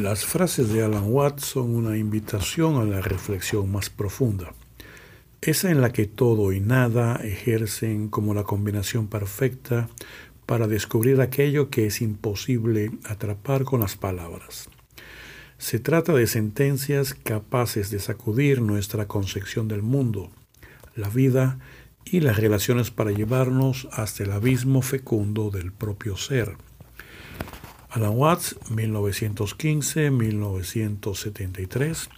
Las frases de Alan Watts son una invitación a la reflexión más profunda, esa en la que todo y nada ejercen como la combinación perfecta para descubrir aquello que es imposible atrapar con las palabras. Se trata de sentencias capaces de sacudir nuestra concepción del mundo, la vida y las relaciones para llevarnos hasta el abismo fecundo del propio ser. Alan Watts, 1915-1973,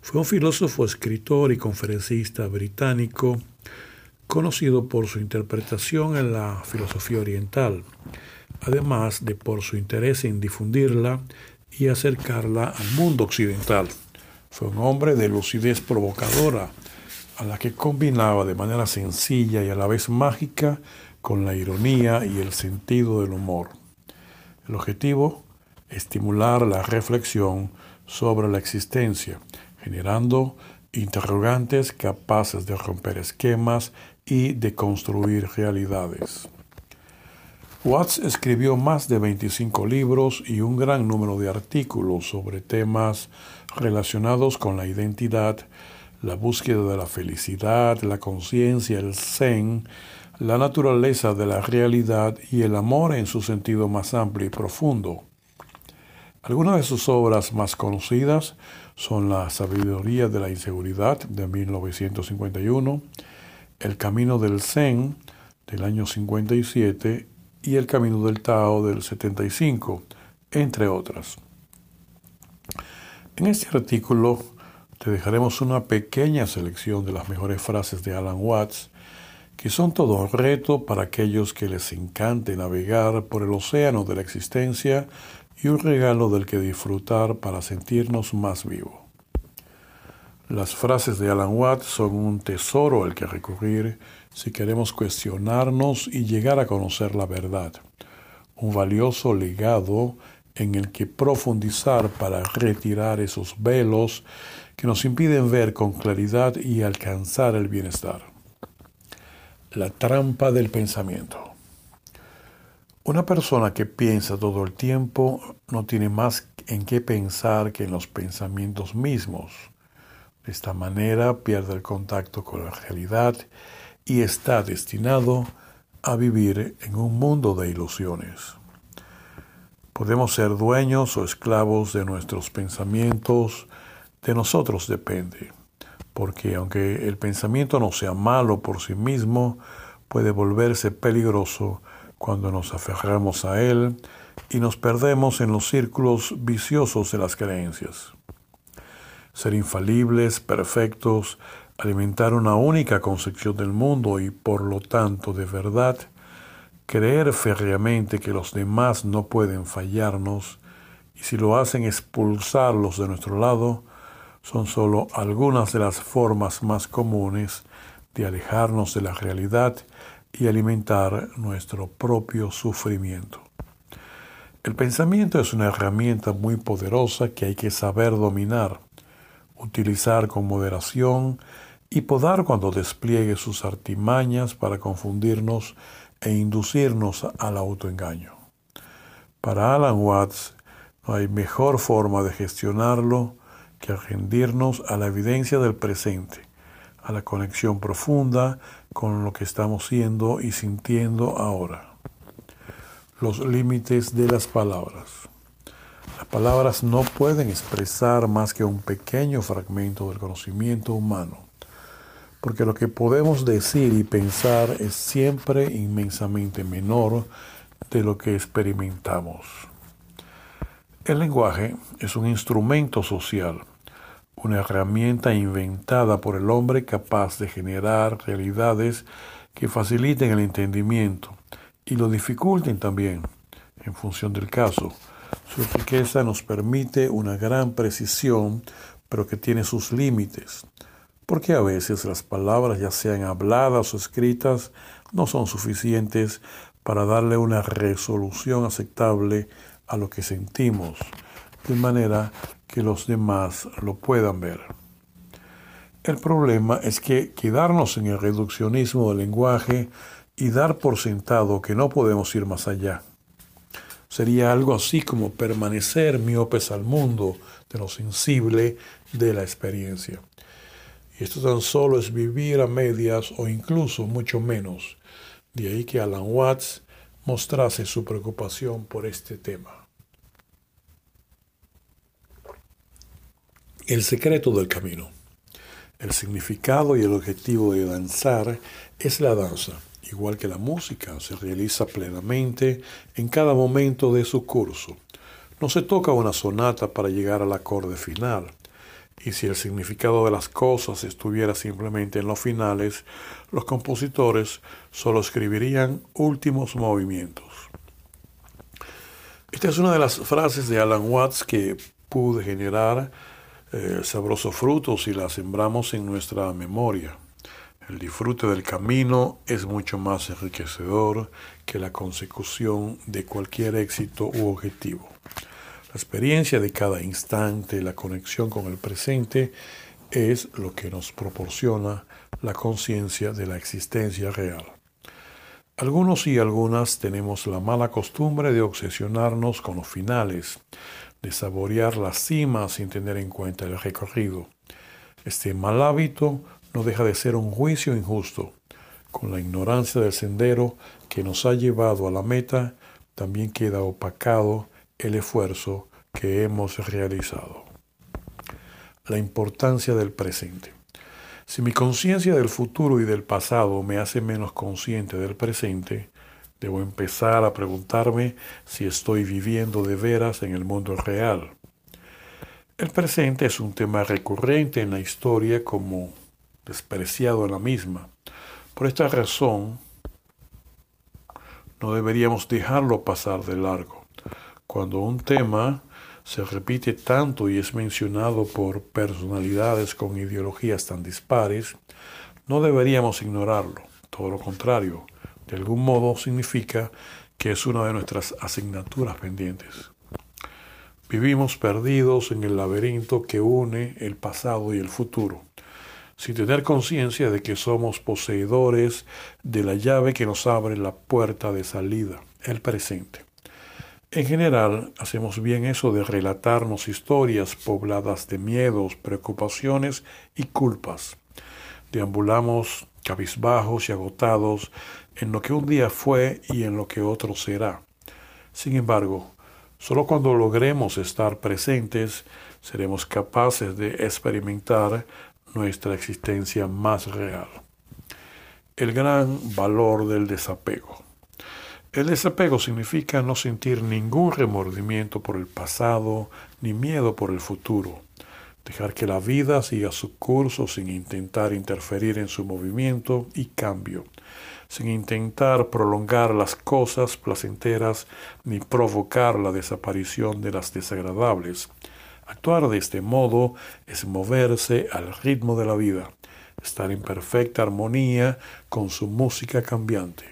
fue un filósofo, escritor y conferencista británico conocido por su interpretación en la filosofía oriental, además de por su interés en difundirla y acercarla al mundo occidental. Fue un hombre de lucidez provocadora, a la que combinaba de manera sencilla y a la vez mágica con la ironía y el sentido del humor. El objetivo, estimular la reflexión sobre la existencia, generando interrogantes capaces de romper esquemas y de construir realidades. Watts escribió más de 25 libros y un gran número de artículos sobre temas relacionados con la identidad, la búsqueda de la felicidad, la conciencia, el zen, la naturaleza de la realidad y el amor en su sentido más amplio y profundo. Algunas de sus obras más conocidas son La sabiduría de la inseguridad de 1951, El camino del Zen del año 57 y El camino del Tao del 75, entre otras. En este artículo te dejaremos una pequeña selección de las mejores frases de Alan Watts, que son todo un reto para aquellos que les encante navegar por el océano de la existencia y un regalo del que disfrutar para sentirnos más vivos. Las frases de Alan Watts son un tesoro al que recurrir si queremos cuestionarnos y llegar a conocer la verdad, un valioso legado en el que profundizar para retirar esos velos que nos impiden ver con claridad y alcanzar el bienestar. La trampa del pensamiento. Una persona que piensa todo el tiempo no tiene más en qué pensar que en los pensamientos mismos. De esta manera pierde el contacto con la realidad y está destinado a vivir en un mundo de ilusiones. Podemos ser dueños o esclavos de nuestros pensamientos, de nosotros depende, porque aunque el pensamiento no sea malo por sí mismo, puede volverse peligroso cuando nos aferramos a él y nos perdemos en los círculos viciosos de las creencias. Ser infalibles, perfectos, alimentar una única concepción del mundo y por lo tanto de verdad, creer férreamente que los demás no pueden fallarnos y si lo hacen expulsarlos de nuestro lado, son solo algunas de las formas más comunes de alejarnos de la realidad y alimentar nuestro propio sufrimiento. El pensamiento es una herramienta muy poderosa que hay que saber dominar, utilizar con moderación y podar cuando despliegue sus artimañas para confundirnos e inducirnos al autoengaño. Para Alan Watts no hay mejor forma de gestionarlo que rendirnos a la evidencia del presente, a la conexión profunda con lo que estamos siendo y sintiendo ahora. Los límites de las palabras. Las palabras no pueden expresar más que un pequeño fragmento del conocimiento humano porque lo que podemos decir y pensar es siempre inmensamente menor de lo que experimentamos. El lenguaje es un instrumento social, una herramienta inventada por el hombre capaz de generar realidades que faciliten el entendimiento y lo dificulten también, en función del caso. Su riqueza nos permite una gran precisión, pero que tiene sus límites porque a veces las palabras, ya sean habladas o escritas, no son suficientes para darle una resolución aceptable a lo que sentimos, de manera que los demás lo puedan ver. El problema es que quedarnos en el reduccionismo del lenguaje y dar por sentado que no podemos ir más allá. sería algo así como permanecer miopes al mundo de lo sensible de la experiencia. Y esto tan solo es vivir a medias o incluso mucho menos. De ahí que Alan Watts mostrase su preocupación por este tema. El secreto del camino. El significado y el objetivo de danzar es la danza igual que la música, se realiza plenamente en cada momento de su curso. No se toca una sonata para llegar al acorde final. Y si el significado de las cosas estuviera simplemente en los finales, los compositores solo escribirían últimos movimientos. Esta es una de las frases de Alan Watts que pude generar eh, sabrosos frutos si la sembramos en nuestra memoria. El disfrute del camino es mucho más enriquecedor que la consecución de cualquier éxito u objetivo. La experiencia de cada instante, la conexión con el presente, es lo que nos proporciona la conciencia de la existencia real. Algunos y algunas tenemos la mala costumbre de obsesionarnos con los finales, de saborear la cima sin tener en cuenta el recorrido. Este mal hábito no deja de ser un juicio injusto. Con la ignorancia del sendero que nos ha llevado a la meta, también queda opacado el esfuerzo que hemos realizado. La importancia del presente. Si mi conciencia del futuro y del pasado me hace menos consciente del presente, debo empezar a preguntarme si estoy viviendo de veras en el mundo real. El presente es un tema recurrente en la historia como despreciado en la misma. Por esta razón, no deberíamos dejarlo pasar de largo. Cuando un tema se repite tanto y es mencionado por personalidades con ideologías tan dispares, no deberíamos ignorarlo. Todo lo contrario, de algún modo significa que es una de nuestras asignaturas pendientes. Vivimos perdidos en el laberinto que une el pasado y el futuro sin tener conciencia de que somos poseedores de la llave que nos abre la puerta de salida, el presente. En general, hacemos bien eso de relatarnos historias pobladas de miedos, preocupaciones y culpas. Deambulamos cabizbajos y agotados en lo que un día fue y en lo que otro será. Sin embargo, solo cuando logremos estar presentes seremos capaces de experimentar nuestra existencia más real. El gran valor del desapego. El desapego significa no sentir ningún remordimiento por el pasado ni miedo por el futuro. Dejar que la vida siga su curso sin intentar interferir en su movimiento y cambio, sin intentar prolongar las cosas placenteras ni provocar la desaparición de las desagradables Actuar de este modo es moverse al ritmo de la vida, estar en perfecta armonía con su música cambiante.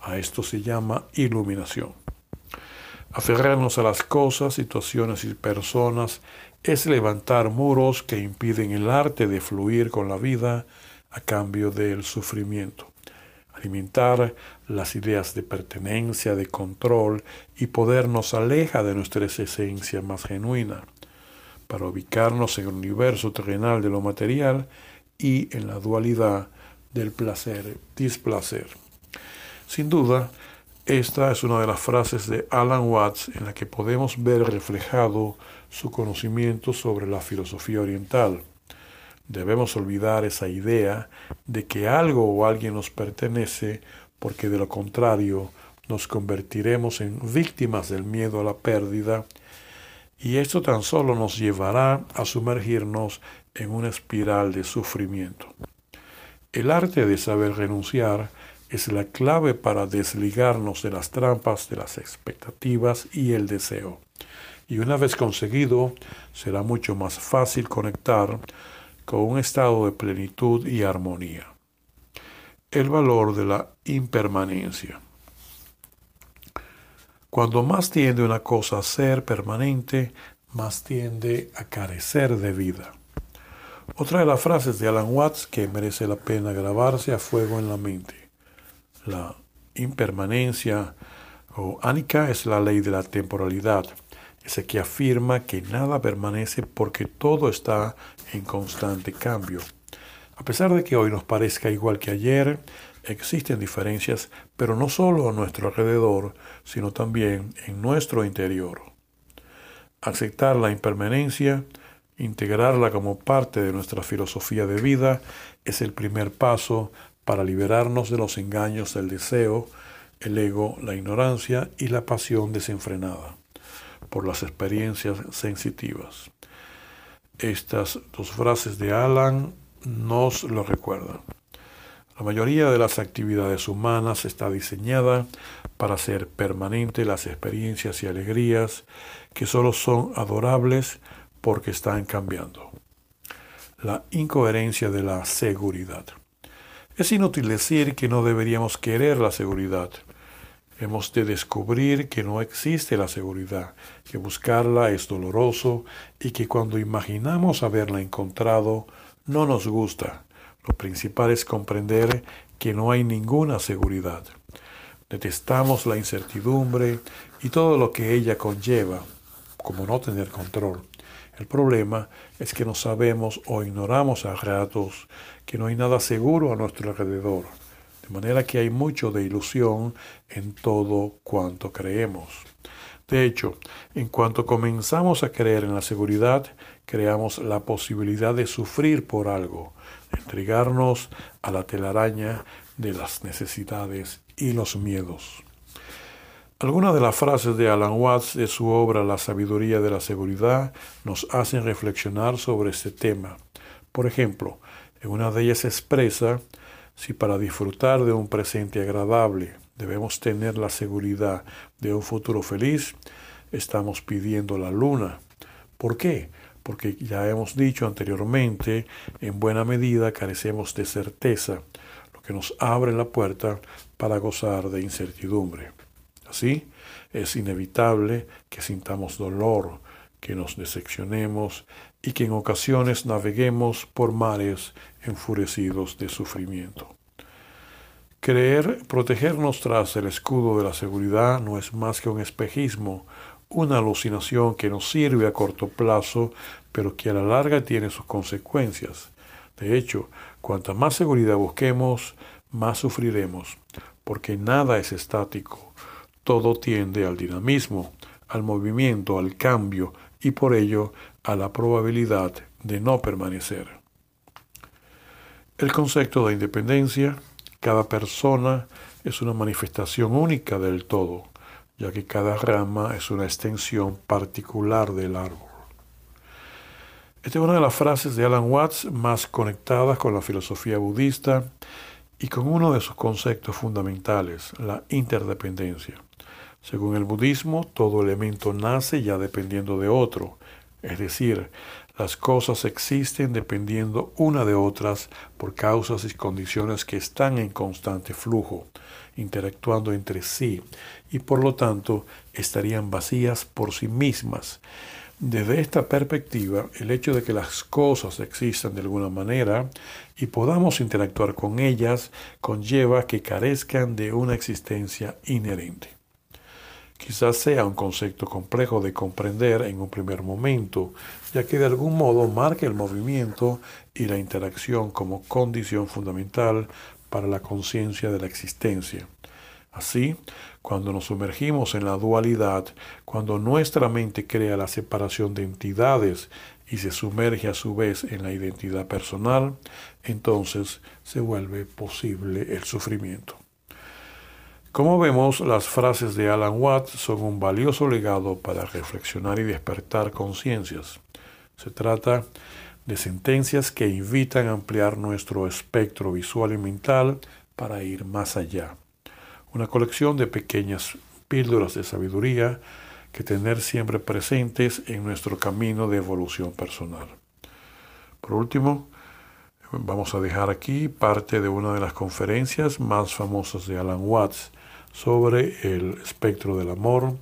A esto se llama iluminación. Aferrarnos a las cosas, situaciones y personas es levantar muros que impiden el arte de fluir con la vida a cambio del sufrimiento. Alimentar las ideas de pertenencia, de control y poder nos aleja de nuestra esencia más genuina para ubicarnos en el universo terrenal de lo material y en la dualidad del placer-displacer. Sin duda, esta es una de las frases de Alan Watts en la que podemos ver reflejado su conocimiento sobre la filosofía oriental. Debemos olvidar esa idea de que algo o alguien nos pertenece porque de lo contrario nos convertiremos en víctimas del miedo a la pérdida y esto tan solo nos llevará a sumergirnos en una espiral de sufrimiento. El arte de saber renunciar es la clave para desligarnos de las trampas de las expectativas y el deseo. Y una vez conseguido, será mucho más fácil conectar con un estado de plenitud y armonía. El valor de la impermanencia. Cuando más tiende una cosa a ser permanente, más tiende a carecer de vida. Otra de las frases de Alan Watts que merece la pena grabarse a fuego en la mente. La impermanencia O Anika es la ley de la temporalidad, ese que afirma que nada permanece porque todo está en constante cambio. A pesar de que hoy nos parezca igual que ayer, existen diferencias, pero no solo a nuestro alrededor, sino también en nuestro interior. Aceptar la impermanencia, integrarla como parte de nuestra filosofía de vida, es el primer paso para liberarnos de los engaños del deseo, el ego, la ignorancia y la pasión desenfrenada por las experiencias sensitivas. Estas dos frases de Alan nos lo recuerdan. La mayoría de las actividades humanas está diseñada para hacer permanente las experiencias y alegrías que solo son adorables porque están cambiando. La incoherencia de la seguridad. Es inútil decir que no deberíamos querer la seguridad. Hemos de descubrir que no existe la seguridad, que buscarla es doloroso y que cuando imaginamos haberla encontrado no nos gusta. Lo principal es comprender que no hay ninguna seguridad. Detestamos la incertidumbre y todo lo que ella conlleva, como no tener control. El problema es que no sabemos o ignoramos a ratos que no hay nada seguro a nuestro alrededor de manera que hay mucho de ilusión en todo cuanto creemos. De hecho, en cuanto comenzamos a creer en la seguridad, creamos la posibilidad de sufrir por algo, de entregarnos a la telaraña de las necesidades y los miedos. Algunas de las frases de Alan Watts de su obra La sabiduría de la seguridad nos hacen reflexionar sobre este tema. Por ejemplo, en una de ellas expresa si para disfrutar de un presente agradable debemos tener la seguridad de un futuro feliz, estamos pidiendo la luna. ¿Por qué? Porque ya hemos dicho anteriormente, en buena medida carecemos de certeza, lo que nos abre la puerta para gozar de incertidumbre. Así, es inevitable que sintamos dolor, que nos decepcionemos y que en ocasiones naveguemos por mares enfurecidos de sufrimiento. Creer protegernos tras el escudo de la seguridad no es más que un espejismo, una alucinación que nos sirve a corto plazo, pero que a la larga tiene sus consecuencias. De hecho, cuanta más seguridad busquemos, más sufriremos, porque nada es estático, todo tiende al dinamismo, al movimiento, al cambio y por ello a la probabilidad de no permanecer. El concepto de independencia, cada persona es una manifestación única del todo, ya que cada rama es una extensión particular del árbol. Esta es una de las frases de Alan Watts más conectadas con la filosofía budista y con uno de sus conceptos fundamentales, la interdependencia. Según el budismo, todo elemento nace ya dependiendo de otro, es decir, las cosas existen dependiendo una de otras por causas y condiciones que están en constante flujo, interactuando entre sí, y por lo tanto estarían vacías por sí mismas. Desde esta perspectiva, el hecho de que las cosas existan de alguna manera y podamos interactuar con ellas conlleva que carezcan de una existencia inherente. Quizás sea un concepto complejo de comprender en un primer momento, ya que de algún modo marca el movimiento y la interacción como condición fundamental para la conciencia de la existencia. Así, cuando nos sumergimos en la dualidad, cuando nuestra mente crea la separación de entidades y se sumerge a su vez en la identidad personal, entonces se vuelve posible el sufrimiento. Como vemos, las frases de Alan Watts son un valioso legado para reflexionar y despertar conciencias. Se trata de sentencias que invitan a ampliar nuestro espectro visual y mental para ir más allá. Una colección de pequeñas píldoras de sabiduría que tener siempre presentes en nuestro camino de evolución personal. Por último, vamos a dejar aquí parte de una de las conferencias más famosas de Alan Watts, sobre el espectro del amor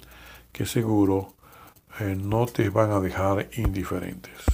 que seguro eh, no te van a dejar indiferentes.